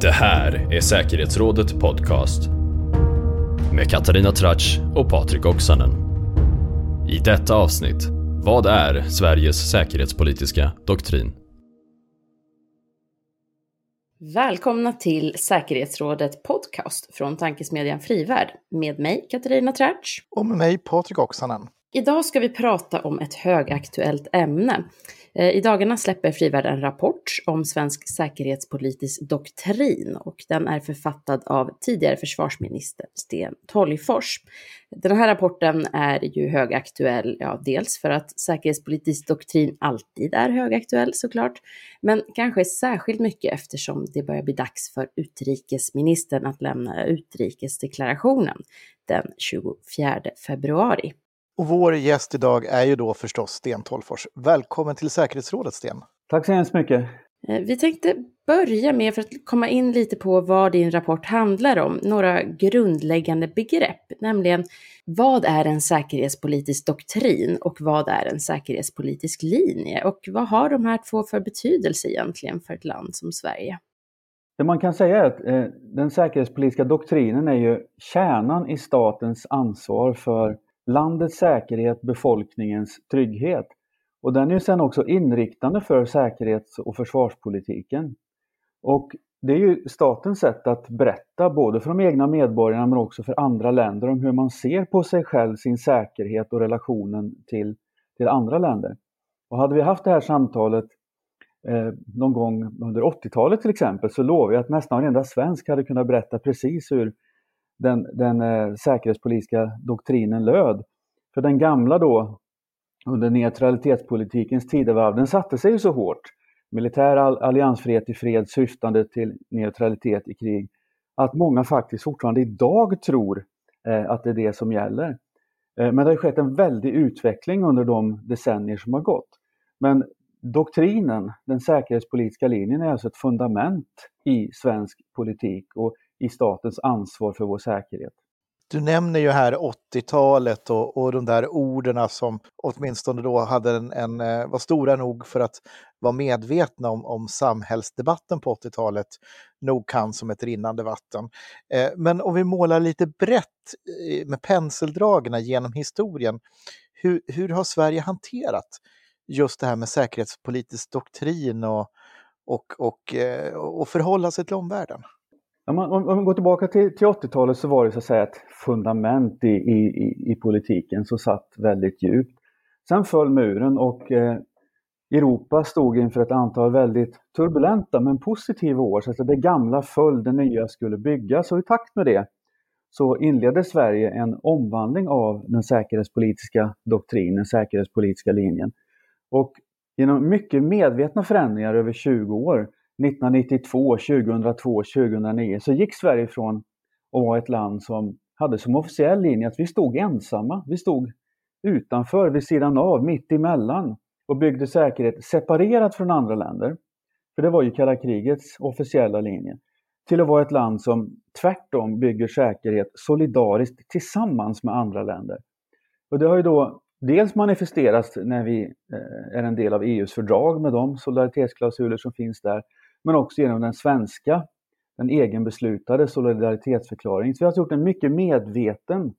Det här är säkerhetsrådet podcast med Katarina Tratsch och Patrik Oksanen. I detta avsnitt, vad är Sveriges säkerhetspolitiska doktrin? Välkomna till säkerhetsrådet podcast från tankesmedjan Frivärd med mig Katarina Tratsch. Och med mig Patrik Oksanen. Idag ska vi prata om ett högaktuellt ämne. Eh, I dagarna släpper Frivärd en rapport om svensk säkerhetspolitisk doktrin och den är författad av tidigare försvarsminister Sten Tolgfors. Den här rapporten är ju högaktuell, ja dels för att säkerhetspolitisk doktrin alltid är högaktuell såklart, men kanske särskilt mycket eftersom det börjar bli dags för utrikesministern att lämna utrikesdeklarationen den 24 februari. Och vår gäst idag är ju då förstås Sten Tolfors. Välkommen till säkerhetsrådet Sten. Tack så hemskt mycket. Eh, vi tänkte börja med, för att komma in lite på vad din rapport handlar om, några grundläggande begrepp, nämligen vad är en säkerhetspolitisk doktrin och vad är en säkerhetspolitisk linje och vad har de här två för betydelse egentligen för ett land som Sverige? Det man kan säga är att eh, den säkerhetspolitiska doktrinen är ju kärnan i statens ansvar för landets säkerhet, befolkningens trygghet. Och den är ju sen också inriktande för säkerhets och försvarspolitiken. Och det är ju statens sätt att berätta, både för de egna medborgarna men också för andra länder, om hur man ser på sig själv, sin säkerhet och relationen till, till andra länder. Och hade vi haft det här samtalet eh, någon gång under 80-talet till exempel, så lovar jag att nästan varenda svensk hade kunnat berätta precis hur den, den eh, säkerhetspolitiska doktrinen löd. För den gamla då, under neutralitetspolitikens tidevarv, den satte sig ju så hårt. Militär alliansfrihet i fred syftande till neutralitet i krig. Att många faktiskt fortfarande idag tror eh, att det är det som gäller. Eh, men det har skett en väldig utveckling under de decennier som har gått. Men doktrinen, den säkerhetspolitiska linjen, är alltså ett fundament i svensk politik och i statens ansvar för vår säkerhet. Du nämner ju här 80-talet och, och de där orden som åtminstone då hade en, en, eh, var stora nog för att vara medvetna om, om samhällsdebatten på 80-talet nog kan som ett rinnande vatten. Eh, men om vi målar lite brett med penseldragen genom historien, hur, hur har Sverige hanterat just det här med säkerhetspolitisk doktrin och, och, och, eh, och förhålla sig till omvärlden? Om man, om man går tillbaka till, till 80-talet så var det så att säga ett fundament i, i, i politiken som satt väldigt djupt. Sen föll muren och eh, Europa stod inför ett antal väldigt turbulenta men positiva år. Så att det gamla föll, det nya skulle byggas och i takt med det så inledde Sverige en omvandling av den säkerhetspolitiska doktrinen, den säkerhetspolitiska linjen. Och genom mycket medvetna förändringar över 20 år 1992, 2002, 2009 så gick Sverige från att vara ett land som hade som officiell linje att vi stod ensamma. Vi stod utanför, vid sidan av, mitt emellan och byggde säkerhet separerat från andra länder. För det var ju kalla krigets officiella linje. Till att vara ett land som tvärtom bygger säkerhet solidariskt tillsammans med andra länder. Och det har ju då dels manifesterats när vi eh, är en del av EUs fördrag med de solidaritetsklausuler som finns där men också genom den svenska, den egenbeslutade solidaritetsförklaringen. Så vi har alltså gjort en mycket medveten,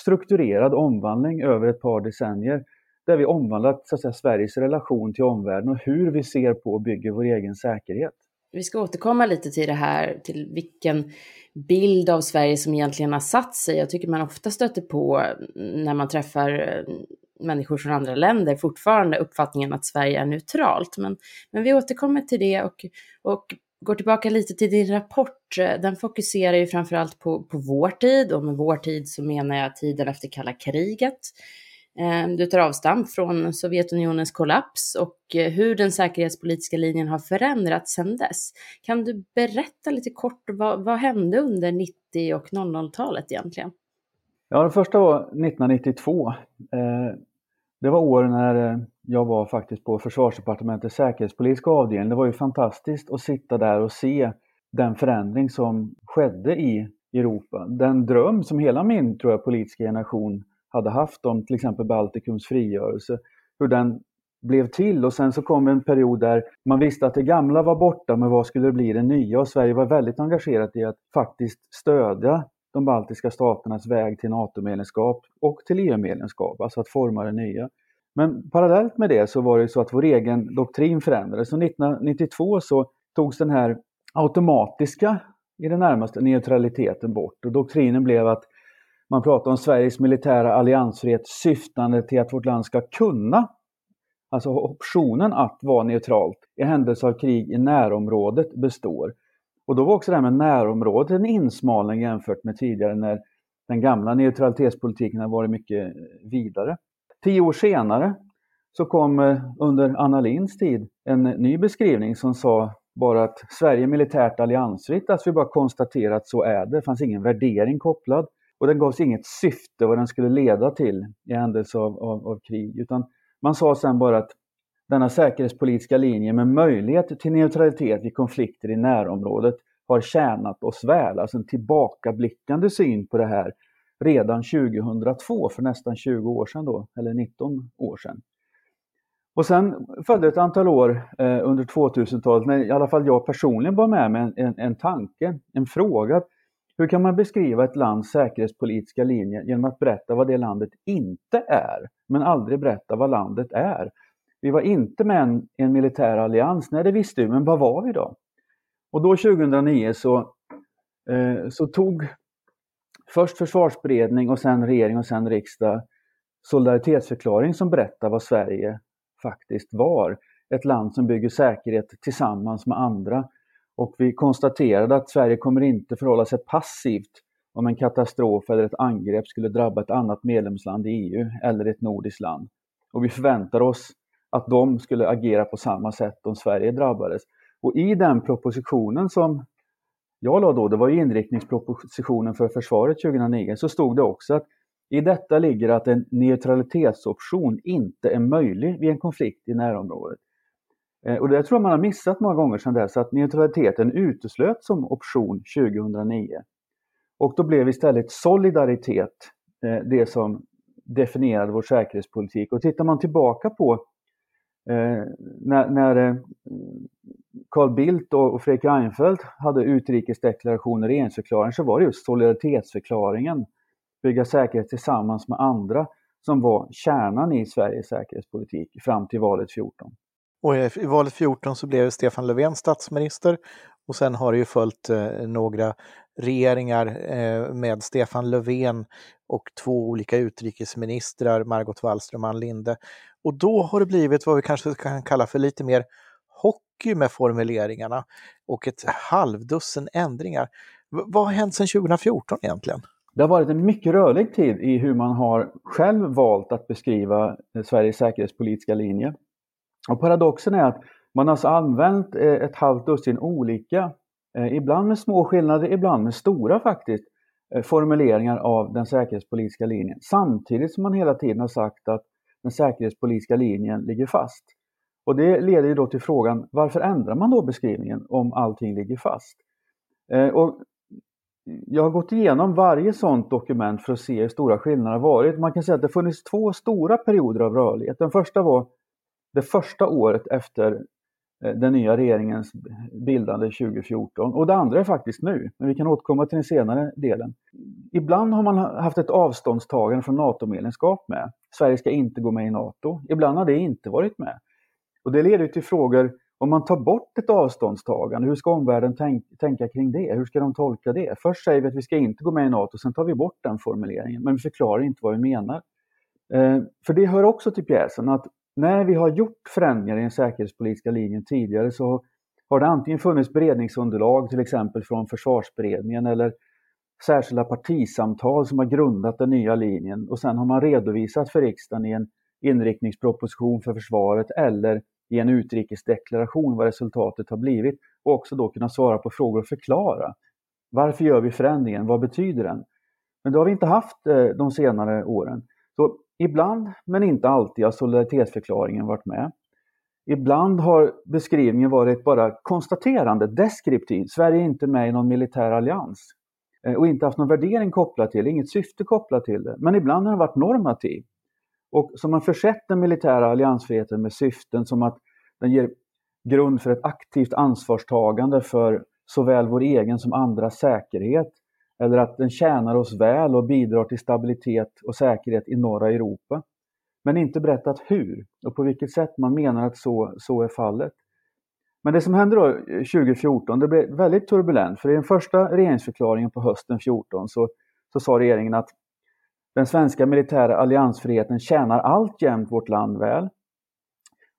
strukturerad omvandling över ett par decennier där vi omvandlat så att säga, Sveriges relation till omvärlden och hur vi ser på och bygger vår egen säkerhet. Vi ska återkomma lite till det här, till vilken bild av Sverige som egentligen har satt sig. Jag tycker man ofta stöter på när man träffar eh, människor från andra länder fortfarande uppfattningen att Sverige är neutralt. Men, men vi återkommer till det och, och går tillbaka lite till din rapport. Den fokuserar ju framförallt på, på vår tid och med vår tid så menar jag tiden efter kalla kriget. Eh, du tar avstamp från Sovjetunionens kollaps och eh, hur den säkerhetspolitiska linjen har förändrats sedan dess. Kan du berätta lite kort vad, vad hände under 90 och 00-talet egentligen? Ja, det första var 1992. Det var år när eh, jag var faktiskt på Försvarsdepartementets säkerhetspolitiska avdelning. Det var ju fantastiskt att sitta där och se den förändring som skedde i Europa. Den dröm som hela min tror jag, politiska generation hade haft om till exempel Baltikums frigörelse, hur den blev till och sen så kom en period där man visste att det gamla var borta men vad skulle det bli det nya och Sverige var väldigt engagerat i att faktiskt stödja de baltiska staternas väg till NATO-medlemskap och till EU-medlemskap, alltså att forma det nya. Men parallellt med det så var det så att vår egen doktrin förändrades. Så 1992 så togs den här automatiska, i det närmaste, neutraliteten bort och doktrinen blev att man pratar om Sveriges militära alliansfrihet syftande till att vårt land ska kunna, alltså optionen att vara neutralt i händelse av krig i närområdet består. Och då var också det här med närområdet en insmalning jämfört med tidigare när den gamla neutralitetspolitiken har varit mycket vidare. Tio år senare så kom eh, under Anna Linds tid en ny beskrivning som sa bara att Sverige är militärt alliansfritt, alltså vi bara konstaterar att så är det. Det fanns ingen värdering kopplad och den gavs inget syfte vad den skulle leda till i händelse av, av, av krig. Utan man sa sen bara att denna säkerhetspolitiska linje med möjlighet till neutralitet vid konflikter i närområdet har tjänat oss väl. Alltså en tillbakablickande syn på det här redan 2002, för nästan 20 år sedan då, eller 19 år sedan. Och sen följde ett antal år eh, under 2000-talet när i alla fall jag personligen var med med en, en, en tanke, en fråga. Hur kan man beskriva ett lands säkerhetspolitiska linje genom att berätta vad det landet inte är, men aldrig berätta vad landet är? Vi var inte med i en, en militär allians, nej det visste vi, men vad var vi då? Och då 2009 så, eh, så tog först försvarsberedning och sen regering och sen riksdag solidaritetsförklaring som berättar vad Sverige faktiskt var. Ett land som bygger säkerhet tillsammans med andra. Och vi konstaterade att Sverige kommer inte förhålla sig passivt om en katastrof eller ett angrepp skulle drabba ett annat medlemsland i EU eller ett nordiskt land. Och vi förväntar oss att de skulle agera på samma sätt om Sverige drabbades. Och i den propositionen som jag la då, det var inriktningspropositionen för försvaret 2009, så stod det också att i detta ligger att en neutralitetsoption inte är möjlig vid en konflikt i närområdet. Eh, och det tror jag man har missat många gånger sedan dess, att neutraliteten uteslöts som option 2009. Och då blev istället solidaritet eh, det som definierade vår säkerhetspolitik. Och tittar man tillbaka på eh, när, när eh, Carl Bildt och Fredrik Reinfeldt hade utrikesdeklarationer i regeringsförklaringen så var det just solidaritetsförklaringen, bygga säkerhet tillsammans med andra, som var kärnan i Sveriges säkerhetspolitik fram till valet 14. Och i valet 14 så blev Stefan Löfven statsminister och sen har det ju följt eh, några regeringar eh, med Stefan Löfven och två olika utrikesministrar, Margot Wallström och Ann Linde. Och då har det blivit vad vi kanske kan kalla för lite mer hockey med formuleringarna och ett halvdussin ändringar. V vad har hänt sedan 2014 egentligen? Det har varit en mycket rörlig tid i hur man har själv valt att beskriva eh, Sveriges säkerhetspolitiska linje. Och paradoxen är att man har alltså använt eh, ett halvt dussin olika, eh, ibland med små skillnader, ibland med stora faktiskt, eh, formuleringar av den säkerhetspolitiska linjen. Samtidigt som man hela tiden har sagt att den säkerhetspolitiska linjen ligger fast. Och det leder ju då till frågan, varför ändrar man då beskrivningen om allting ligger fast? Och jag har gått igenom varje sådant dokument för att se hur stora skillnaderna har varit. Man kan säga att det funnits två stora perioder av rörlighet. Den första var det första året efter eh, den nya regeringens bildande 2014 och det andra är faktiskt nu, men vi kan återkomma till den senare delen. Ibland har man haft ett avståndstagande från NATO-medlemskap med. Sverige ska inte gå med i NATO. Ibland har det inte varit med. Och det leder till frågor, om man tar bort ett avståndstagande, hur ska omvärlden tänk, tänka kring det? Hur ska de tolka det? Först säger vi att vi ska inte gå med i NATO, sen tar vi bort den formuleringen, men vi förklarar inte vad vi menar. Eh, för det hör också till pjäsen att när vi har gjort förändringar i den säkerhetspolitiska linjen tidigare så har det antingen funnits beredningsunderlag, till exempel från försvarsberedningen eller särskilda partisamtal som har grundat den nya linjen och sen har man redovisat för riksdagen i en inriktningsproposition för försvaret eller i en utrikesdeklaration vad resultatet har blivit och också då kunna svara på frågor och förklara. Varför gör vi förändringen? Vad betyder den? Men det har vi inte haft eh, de senare åren. Ibland, men inte alltid, har solidaritetsförklaringen varit med. Ibland har beskrivningen varit bara konstaterande, deskriptiv. Sverige är inte med i någon militär allians eh, och inte haft någon värdering kopplad till det, inget syfte kopplat till det. Men ibland har den varit normativ. Och som man försett den militära alliansfriheten med syften som att den ger grund för ett aktivt ansvarstagande för såväl vår egen som andras säkerhet, eller att den tjänar oss väl och bidrar till stabilitet och säkerhet i norra Europa. Men inte berättat hur och på vilket sätt man menar att så, så är fallet. Men det som hände då eh, 2014, det blev väldigt turbulent, för i den första regeringsförklaringen på hösten 2014 så, så sa regeringen att den svenska militära alliansfriheten tjänar alltjämt vårt land väl.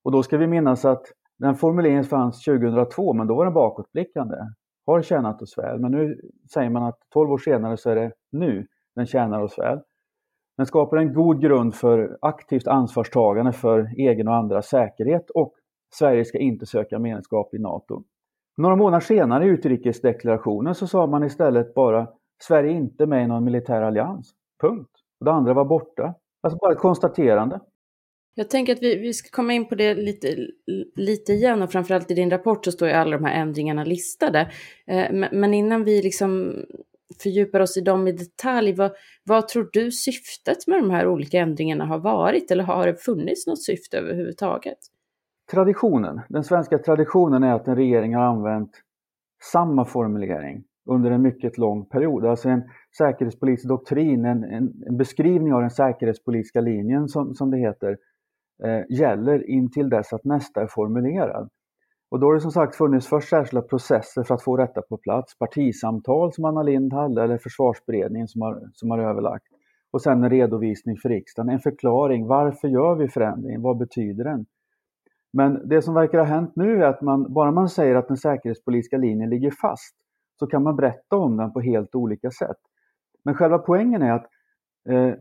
Och då ska vi minnas att den formuleringen fanns 2002, men då var den bakåtblickande. Har tjänat oss väl, men nu säger man att 12 år senare så är det nu den tjänar oss väl. Den skapar en god grund för aktivt ansvarstagande för egen och andras säkerhet och Sverige ska inte söka medlemskap i NATO. Några månader senare i utrikesdeklarationen så sa man istället bara Sverige är inte med i någon militär allians. Punkt. Och det andra var borta. Alltså bara ett konstaterande. Jag tänker att vi, vi ska komma in på det lite, lite igen och framförallt i din rapport så står ju alla de här ändringarna listade. Eh, men innan vi liksom fördjupar oss i dem i detalj, vad, vad tror du syftet med de här olika ändringarna har varit? Eller har det funnits något syfte överhuvudtaget? Traditionen, den svenska traditionen är att en regering har använt samma formulering under en mycket lång period. Alltså en säkerhetspolitisk doktrin, en, en, en beskrivning av den säkerhetspolitiska linjen som, som det heter, eh, gäller intill dess att nästa är formulerad. Och då har det som sagt funnits först särskilda processer för att få detta på plats. Partisamtal som Anna Lind hade eller försvarsberedningen som har, som har överlagt. Och sen en redovisning för riksdagen, en förklaring. Varför gör vi förändringen? Vad betyder den? Men det som verkar ha hänt nu är att man, bara man säger att den säkerhetspolitiska linjen ligger fast så kan man berätta om den på helt olika sätt. Men själva poängen är att eh,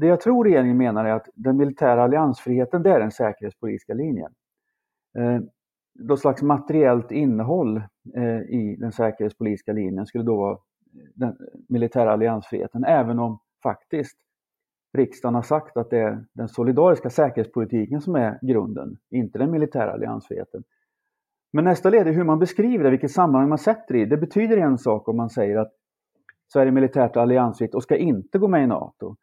det jag tror regeringen menar är att den militära alliansfriheten, det är den säkerhetspolitiska linjen. Eh, något slags materiellt innehåll eh, i den säkerhetspolitiska linjen skulle då vara eh, den militära alliansfriheten, även om faktiskt riksdagen har sagt att det är den solidariska säkerhetspolitiken som är grunden, inte den militära alliansfriheten. Men nästa led är hur man beskriver det, vilket sammanhang man sätter i. Det betyder en sak om man säger att Sverige är militärt alliansfritt och ska inte gå med i NATO.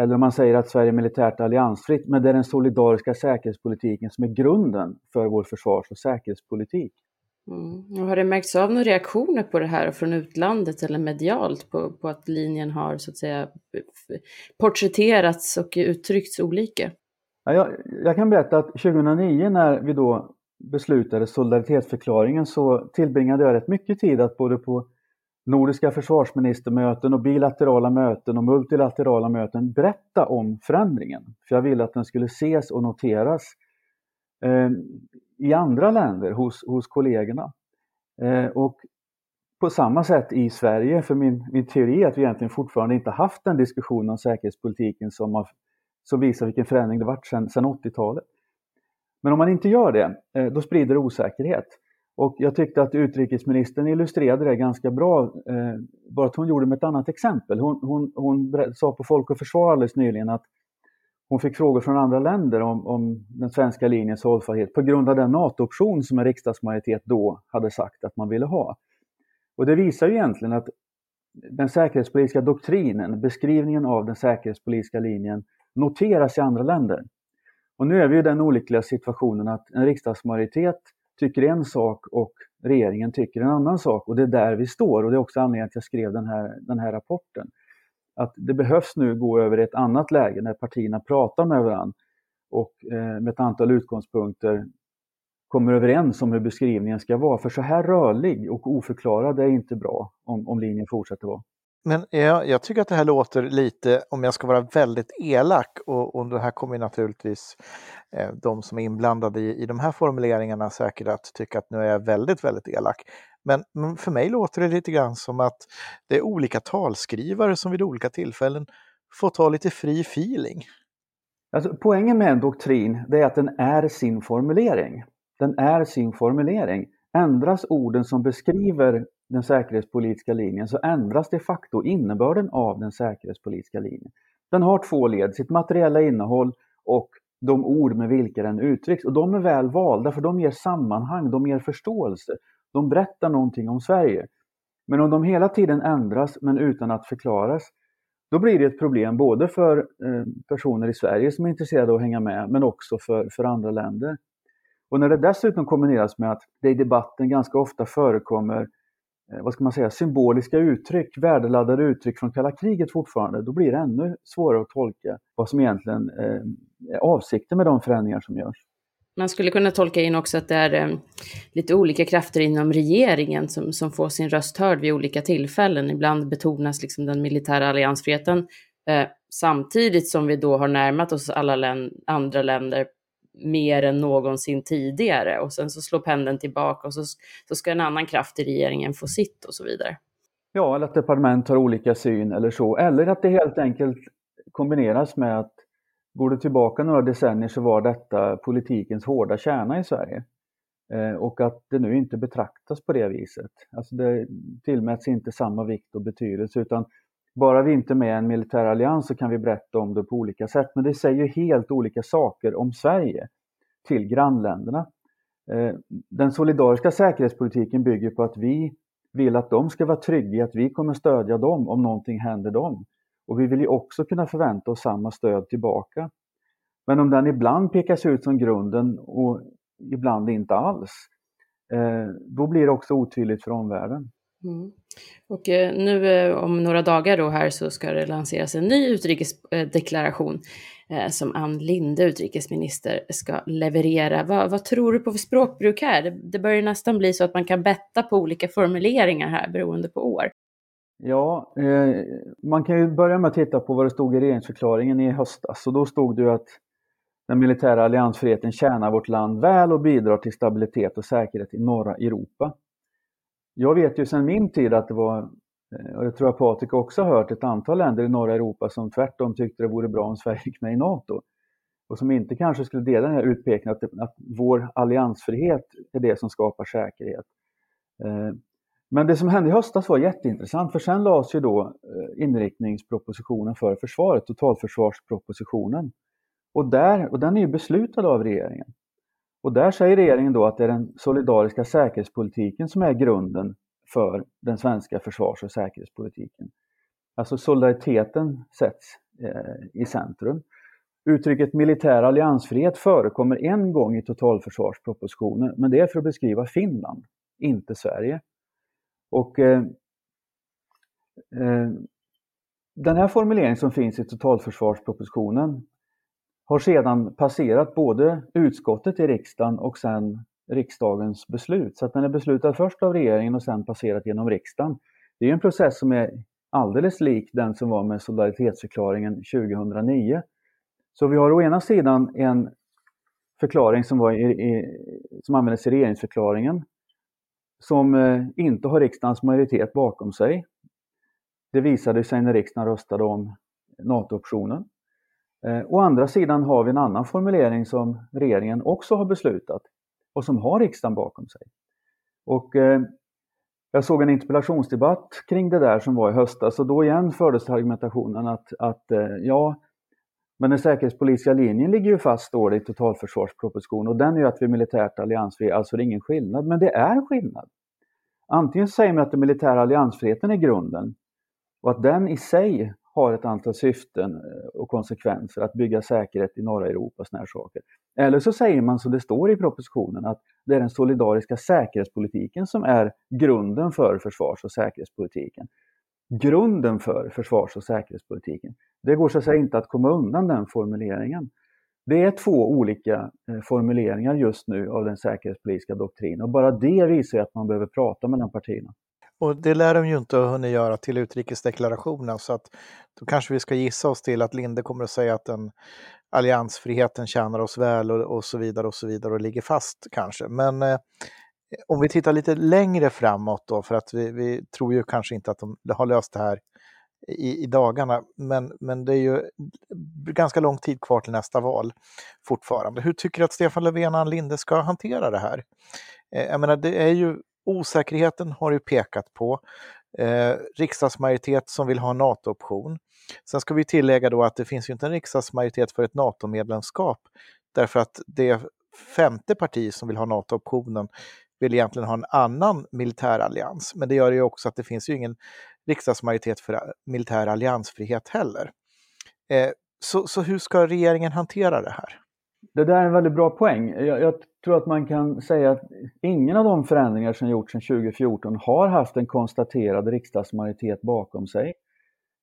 Eller om man säger att Sverige är militärt alliansfritt, men det är den solidariska säkerhetspolitiken som är grunden för vår försvars och säkerhetspolitik. Mm. Har det märkts av några reaktioner på det här från utlandet eller medialt på, på att linjen har så att säga porträtterats och uttryckts olika? Ja, jag, jag kan berätta att 2009 när vi då beslutade solidaritetsförklaringen så tillbringade jag rätt mycket tid att både på nordiska försvarsministermöten och bilaterala möten och multilaterala möten berätta om förändringen. För jag ville att den skulle ses och noteras eh, i andra länder hos, hos kollegorna. Eh, och på samma sätt i Sverige, för min, min teori är att vi egentligen fortfarande inte haft den diskussion om säkerhetspolitiken som, har, som visar vilken förändring det varit sedan 80-talet. Men om man inte gör det, eh, då sprider det osäkerhet. Och jag tyckte att utrikesministern illustrerade det ganska bra, eh, bara att hon gjorde med ett annat exempel. Hon, hon, hon sa på Folk och Försvar alldeles nyligen att hon fick frågor från andra länder om, om den svenska linjens hållbarhet på grund av den NATO-option som en riksdagsmajoritet då hade sagt att man ville ha. Och det visar ju egentligen att den säkerhetspolitiska doktrinen, beskrivningen av den säkerhetspolitiska linjen, noteras i andra länder. Och nu är vi i den olyckliga situationen att en riksdagsmajoritet tycker en sak och regeringen tycker en annan sak och det är där vi står och det är också anledningen till att jag skrev den här, den här rapporten. Att det behövs nu gå över ett annat läge när partierna pratar med varandra och eh, med ett antal utgångspunkter kommer överens om hur beskrivningen ska vara. För så här rörlig och oförklarad är inte bra om, om linjen fortsätter vara. Men jag, jag, tycker att det här låter lite, om jag ska vara väldigt elak, och, och det här kommer naturligtvis eh, de som är inblandade i, i de här formuleringarna säkert att tycka att nu är jag väldigt, väldigt elak. Men, men för mig låter det lite grann som att det är olika talskrivare som vid olika tillfällen får ta lite fri feeling. Alltså, poängen med en doktrin det är att den är sin formulering. Den är sin formulering. Ändras orden som beskriver den säkerhetspolitiska linjen så ändras de facto innebörden av den säkerhetspolitiska linjen. Den har två led, sitt materiella innehåll och de ord med vilka den uttrycks. Och de är väl valda för de ger sammanhang, de ger förståelse. De berättar någonting om Sverige. Men om de hela tiden ändras men utan att förklaras, då blir det ett problem både för eh, personer i Sverige som är intresserade av att hänga med, men också för, för andra länder. Och när det dessutom kombineras med att det i debatten ganska ofta förekommer eh, Eh, vad ska man säga, symboliska uttryck, värdeladdade uttryck från kalla kriget fortfarande, då blir det ännu svårare att tolka vad som egentligen eh, är avsikten med de förändringar som görs. Man skulle kunna tolka in också att det är eh, lite olika krafter inom regeringen som, som får sin röst hörd vid olika tillfällen. Ibland betonas liksom den militära alliansfriheten eh, samtidigt som vi då har närmat oss alla län andra länder mer än någonsin tidigare och sen så slår pendeln tillbaka och så, så ska en annan kraft i regeringen få sitt och så vidare. Ja, eller att departement har olika syn eller så, eller att det helt enkelt kombineras med att Går du tillbaka några decennier så var detta politikens hårda kärna i Sverige. Eh, och att det nu inte betraktas på det viset. Alltså det tillmäts inte samma vikt och betydelse utan bara vi inte är med i en militär allians så kan vi berätta om det på olika sätt. Men det säger ju helt olika saker om Sverige till grannländerna. Eh, den solidariska säkerhetspolitiken bygger på att vi vill att de ska vara trygga i att vi kommer stödja dem om någonting händer dem. Och vi vill ju också kunna förvänta oss samma stöd tillbaka. Men om den ibland pekas ut som grunden och ibland inte alls, eh, då blir det också otydligt för omvärlden. Mm. Och eh, nu eh, om några dagar då här så ska det lanseras en ny utrikesdeklaration eh, som Ann Linde, utrikesminister, ska leverera. Vad, vad tror du på för språkbruk här? Det, det börjar nästan bli så att man kan betta på olika formuleringar här beroende på år. Ja, eh, man kan ju börja med att titta på vad det stod i regeringsförklaringen i höstas. Och då stod det ju att den militära alliansfriheten tjänar vårt land väl och bidrar till stabilitet och säkerhet i norra Europa. Jag vet ju sedan min tid att det var, eh, och jag tror att Patrik också har hört, ett antal länder i norra Europa som tvärtom tyckte det vore bra om Sverige gick med i NATO. Och som inte kanske skulle dela den här utpekningen att, att vår alliansfrihet är det som skapar säkerhet. Eh, men det som hände i höstas var jätteintressant för sen lades ju då eh, inriktningspropositionen för försvaret, totalförsvarspropositionen. Och, där, och den är ju beslutad av regeringen. Och där säger regeringen då att det är den solidariska säkerhetspolitiken som är grunden för den svenska försvars och säkerhetspolitiken. Alltså solidariteten sätts eh, i centrum. Uttrycket militär alliansfrihet förekommer en gång i totalförsvarspropositionen, men det är för att beskriva Finland, inte Sverige. Och eh, eh, Den här formuleringen som finns i totalförsvarspropositionen har sedan passerat både utskottet i riksdagen och sen riksdagens beslut. Så att den är beslutad först av regeringen och sen passerat genom riksdagen. Det är en process som är alldeles lik den som var med solidaritetsförklaringen 2009. Så vi har å ena sidan en förklaring som, var i, i, som användes i regeringsförklaringen som eh, inte har riksdagens majoritet bakom sig. Det visade sig när riksdagen röstade om NATO-optionen. Eh, å andra sidan har vi en annan formulering som regeringen också har beslutat och som har riksdagen bakom sig. Och eh, jag såg en interpellationsdebatt kring det där som var i höstas och då igen fördes argumentationen att, att eh, ja, men den säkerhetspolitiska linjen ligger ju fast, står det i totalförsvarspropositionen, och den är ju att vi är militärt alliansfria, alltså det är ingen skillnad. Men det är skillnad. Antingen säger man att den militära alliansfriheten är grunden och att den i sig har ett antal syften eh, och konsekvenser att bygga säkerhet i norra Europa och såna här saker. Eller så säger man som det står i propositionen att det är den solidariska säkerhetspolitiken som är grunden för försvars och säkerhetspolitiken grunden för försvars och säkerhetspolitiken. Det går så att säga inte att komma undan den formuleringen. Det är två olika eh, formuleringar just nu av den säkerhetspolitiska doktrinen och bara det visar att man behöver prata mellan partierna. Och det lär de ju inte ha hunnit göra till utrikesdeklarationen så att då kanske vi ska gissa oss till att Linde kommer att säga att den alliansfriheten tjänar oss väl och, och så vidare och så vidare och ligger fast kanske. Men eh, om vi tittar lite längre framåt då, för att vi, vi tror ju kanske inte att de har löst det här i, i, dagarna, men, men det är ju ganska lång tid kvar till nästa val fortfarande. Hur tycker du att Stefan Löfven och Ann Linde ska hantera det här? Eh, jag menar, det är ju osäkerheten har du pekat på. Eh, riksdagsmajoritet som vill ha en NATO-option. Sen ska vi tillägga då att det finns ju inte en riksdagsmajoritet för ett NATO-medlemskap därför att det femte parti som vill ha NATO-optionen vill egentligen ha en annan militär allians. Men det gör ju också att det finns ju ingen riksdagsmajoritet för eh, militär alliansfrihet heller. Eh, så, så hur ska regeringen hantera det här? Det där är en väldigt bra poäng. Jag, jag, tror att man kan säga att ingen av de förändringar som gjorts sedan 2014 har haft en konstaterad riksdagsmajoritet bakom sig.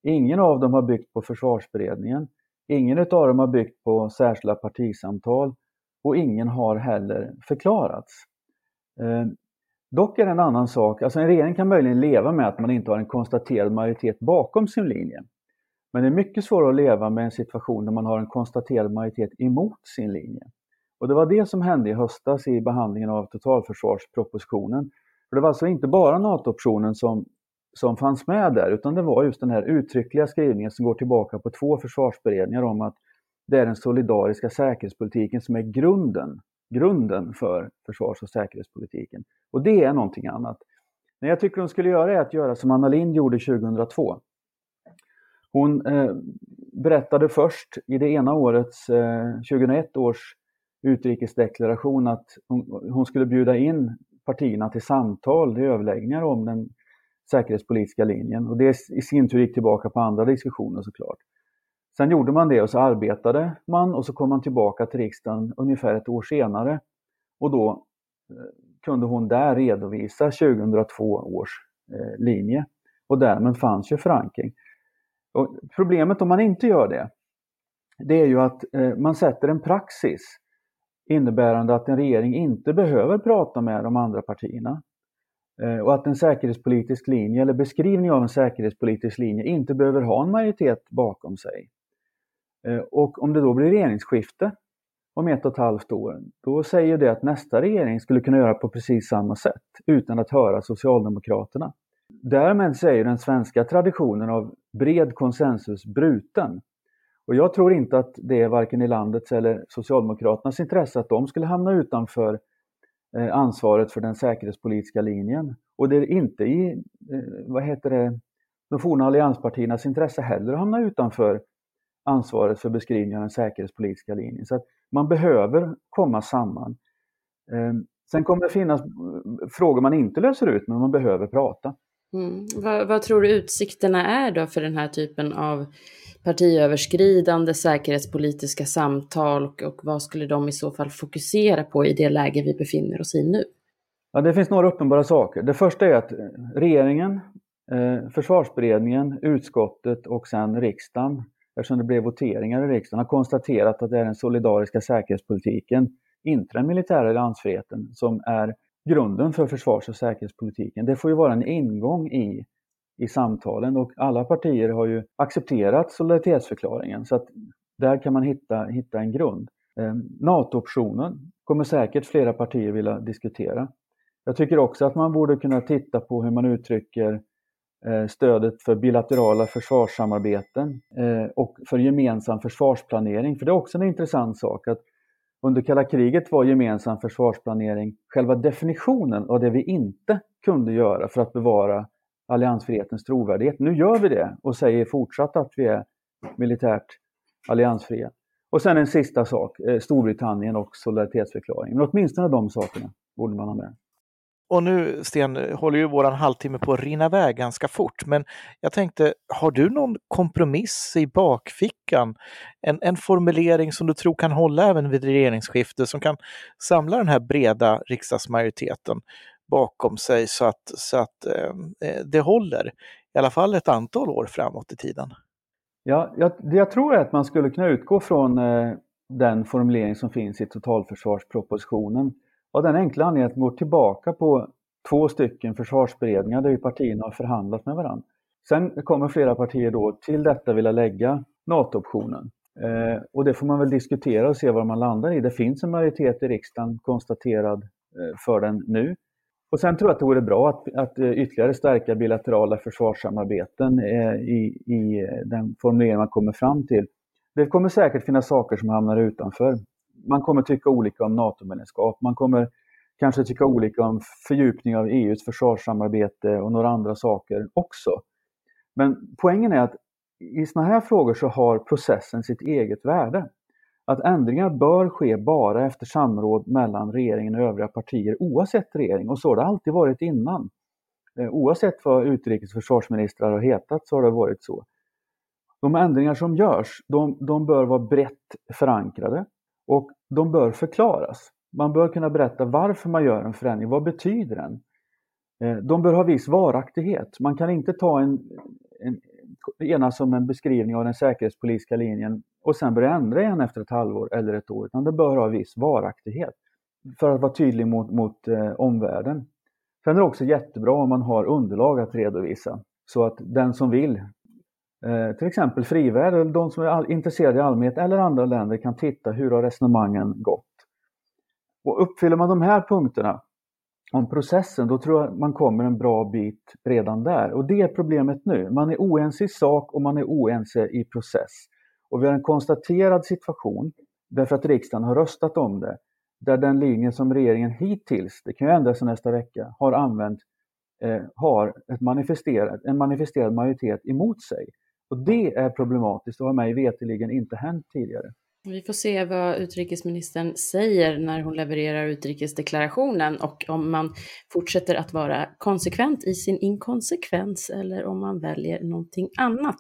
Ingen av dem har byggt på försvarsberedningen. Ingen av dem har byggt på särskilda partisamtal och ingen har heller förklarats. Eh, dock är det en annan sak, alltså en regering kan möjligen leva med att man inte har en konstaterad majoritet bakom sin linje. Men det är mycket svårare att leva med en situation där man har en konstaterad majoritet emot sin linje. Och det var det som hände i höstas i behandlingen av totalförsvarspropositionen. För det var alltså inte bara NATO-optionen som, som fanns med där, utan det var just den här uttryckliga skrivningen som går tillbaka på två försvarsberedningar om att det är den solidariska säkerhetspolitiken som är grunden, grunden för försvars och säkerhetspolitiken. Och det är någonting annat. Det jag tycker de skulle göra är att göra som Anna Lindh gjorde 2002. Hon eh, berättade först i det ena årets, eh, 2001 års utrikesdeklaration att hon, hon, skulle bjuda in partierna till samtal, till överläggningar om den säkerhetspolitiska linjen. Och det i sin tur gick tillbaka på andra diskussioner såklart. Sen gjorde man det och så arbetade man och så kom man tillbaka till riksdagen ungefär ett år senare. Och då eh, kunde hon där redovisa 2002 års eh, linje. Och därmed fanns ju förankring. Och problemet om man inte gör det, det är ju att eh, man sätter en praxis innebärande att en regering inte behöver prata med de andra partierna. Eh, och att en säkerhetspolitisk linje eller beskrivning av en säkerhetspolitisk linje inte behöver ha en majoritet bakom sig. Eh, och om det då blir regeringsskifte om ett och ett halvt år, då säger det att nästa regering skulle kunna göra på precis samma sätt utan att höra Socialdemokraterna. Därmed så är ju den svenska traditionen av bred konsensus bruten. Och jag tror inte att det är varken i landets eller Socialdemokraternas intresse att de skulle hamna utanför eh, ansvaret för den säkerhetspolitiska linjen. Och det är inte i, eh, vad heter det, de forna allianspartiernas intresse heller att hamna utanför ansvaret för beskrivningen av den säkerhetspolitiska linjen. Så att man behöver komma samman. Eh, sen kommer det finnas frågor man inte löser ut, men man behöver prata. Mm. Vad, vad, tror du utsikterna är då för den här typen av partiöverskridande säkerhetspolitiska samtal och, och vad skulle de i så fall fokusera på i det läge vi befinner oss i nu? Ja, det finns några uppenbara saker. Det första är att eh, regeringen, eh, försvarsberedningen, utskottet och sen riksdagen, eftersom det blev voteringar i riksdagen, har konstaterat att det är den solidariska säkerhetspolitiken, inte den militära alliansfriheten, som är grunden för försvars och säkerhetspolitiken. Det får ju vara en ingång i, i samtalen och alla partier har ju accepterat solidaritetsförklaringen så att där kan man hitta, hitta en grund. Eh, NATO-optionen kommer säkert flera partier vilja diskutera. Jag tycker också att man borde kunna titta på hur man uttrycker eh, stödet för bilaterala försvarssamarbeten eh, och för gemensam försvarsplanering. För det är också en intressant sak att under kalla kriget var gemensam försvarsplanering själva definitionen av det vi inte kunde göra för att bevara alliansfrihetens trovärdighet. Nu gör vi det och säger fortsatt att vi är militärt alliansfria. Och sen en sista sak, eh, Storbritannien och solidaritetsförklaringen. Men åtminstone de sakerna borde man ha med. Och nu Sten, håller ju våran halvtimme på att rinna iväg ganska fort, men jag tänkte, har du någon kompromiss i bakfickan? En, en formulering som du tror kan hålla även vid regeringsskifte, som kan samla den här breda riksdagsmajoriteten bakom sig så att, så att ehm, eh, det håller i alla fall ett antal år framåt i tiden? Ja, jag, jag tror att man skulle kunna utgå från eh, den formulering som finns i totalförsvarspropositionen av den enkla anledningen att man går tillbaka på två stycken försvarsberedningar där ju partierna har förhandlat med varandra. Sen kommer flera partier då till detta vilja lägga NATO-optionen. Eh, och det får man väl diskutera och se var man landar i. Det finns en majoritet i riksdagen konstaterad eh, för den nu. Och sen tror jag att det vore bra att, att eh, ytterligare stärka bilaterala försvarssamarbeten eh, i, i den formulering man kommer fram till. Det kommer säkert finnas saker som hamnar utanför man kommer tycka olika om NATO-medlemskap. Man kommer kanske tycka olika om fördjupning av EUs försvarssamarbete och några andra saker också. Men poängen är att i sådana här frågor så har processen sitt eget värde. Att ändringar bör ske bara efter samråd mellan regeringen och övriga partier oavsett regering och så har det alltid varit innan. Eh, oavsett vad utrikes försvarsministrar har hetat så har det varit så. De ändringar som görs, de, de bör vara brett förankrade och de bör förklaras. Man bör kunna berätta varför man gör en förändring, vad betyder den? Eh, de bör ha viss varaktighet. Man kan inte ta en, en, enas om en beskrivning av den säkerhetspolitiska linjen och sen börja ändra igen efter ett halvår eller ett år, utan det bör ha viss varaktighet för att vara tydlig mot, mot eh, omvärlden. Sen är det också jättebra om man har underlag att redovisa så att den som vill, Eh, till exempel frivärd eller de som är intresserade i allmänhet eller andra länder kan titta hur har resonemangen gått. Och uppfyller man de här punkterna om processen, då tror jag man kommer en bra bit redan där. Och det är problemet nu. Man är oense i sak och man är oense i process. Och vi har en konstaterad situation, därför att riksdagen har röstat om det, där den linje som regeringen hittills, det kan ju ändras nästa vecka, har använt, eh, har ett manifesterat, en manifesterad majoritet emot sig. Och det är problematiskt och har mig veteligen inte hänt tidigare. Vi får se vad utrikesministern säger när hon levererar utrikesdeklarationen och om man fortsätter att vara konsekvent i sin inkonsekvens eller om man väljer någonting annat.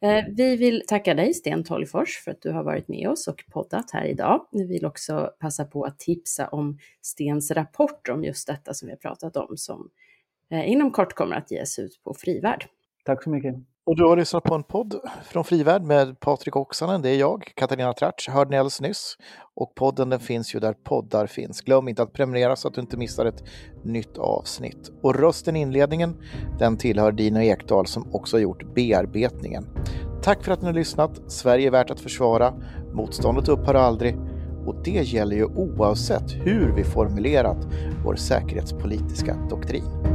Eh, vi vill tacka dig Sten Tolgfors för att du har varit med oss och poddat här idag. Vi vill också passa på att tipsa om Stens rapport om just detta som vi har pratat om som eh, inom kort kommer att ges ut på Frivärd. Tack så mycket. Och du har lyssnat på en podd från Frivärd med Patrik Oksanen, det är jag, Katarina Tratsch, hörde ni alldeles nyss. Och podden den finns ju där poddar finns. Glöm inte att prenumerera så att du inte missar ett nytt avsnitt. Och rösten i inledningen, den tillhör Dino Ekdahl som också har gjort bearbetningen. Tack för att ni har lyssnat. Sverige är värt att försvara. Motståndet upphör aldrig. Och det gäller ju oavsett hur vi formulerat vår säkerhetspolitiska doktrin.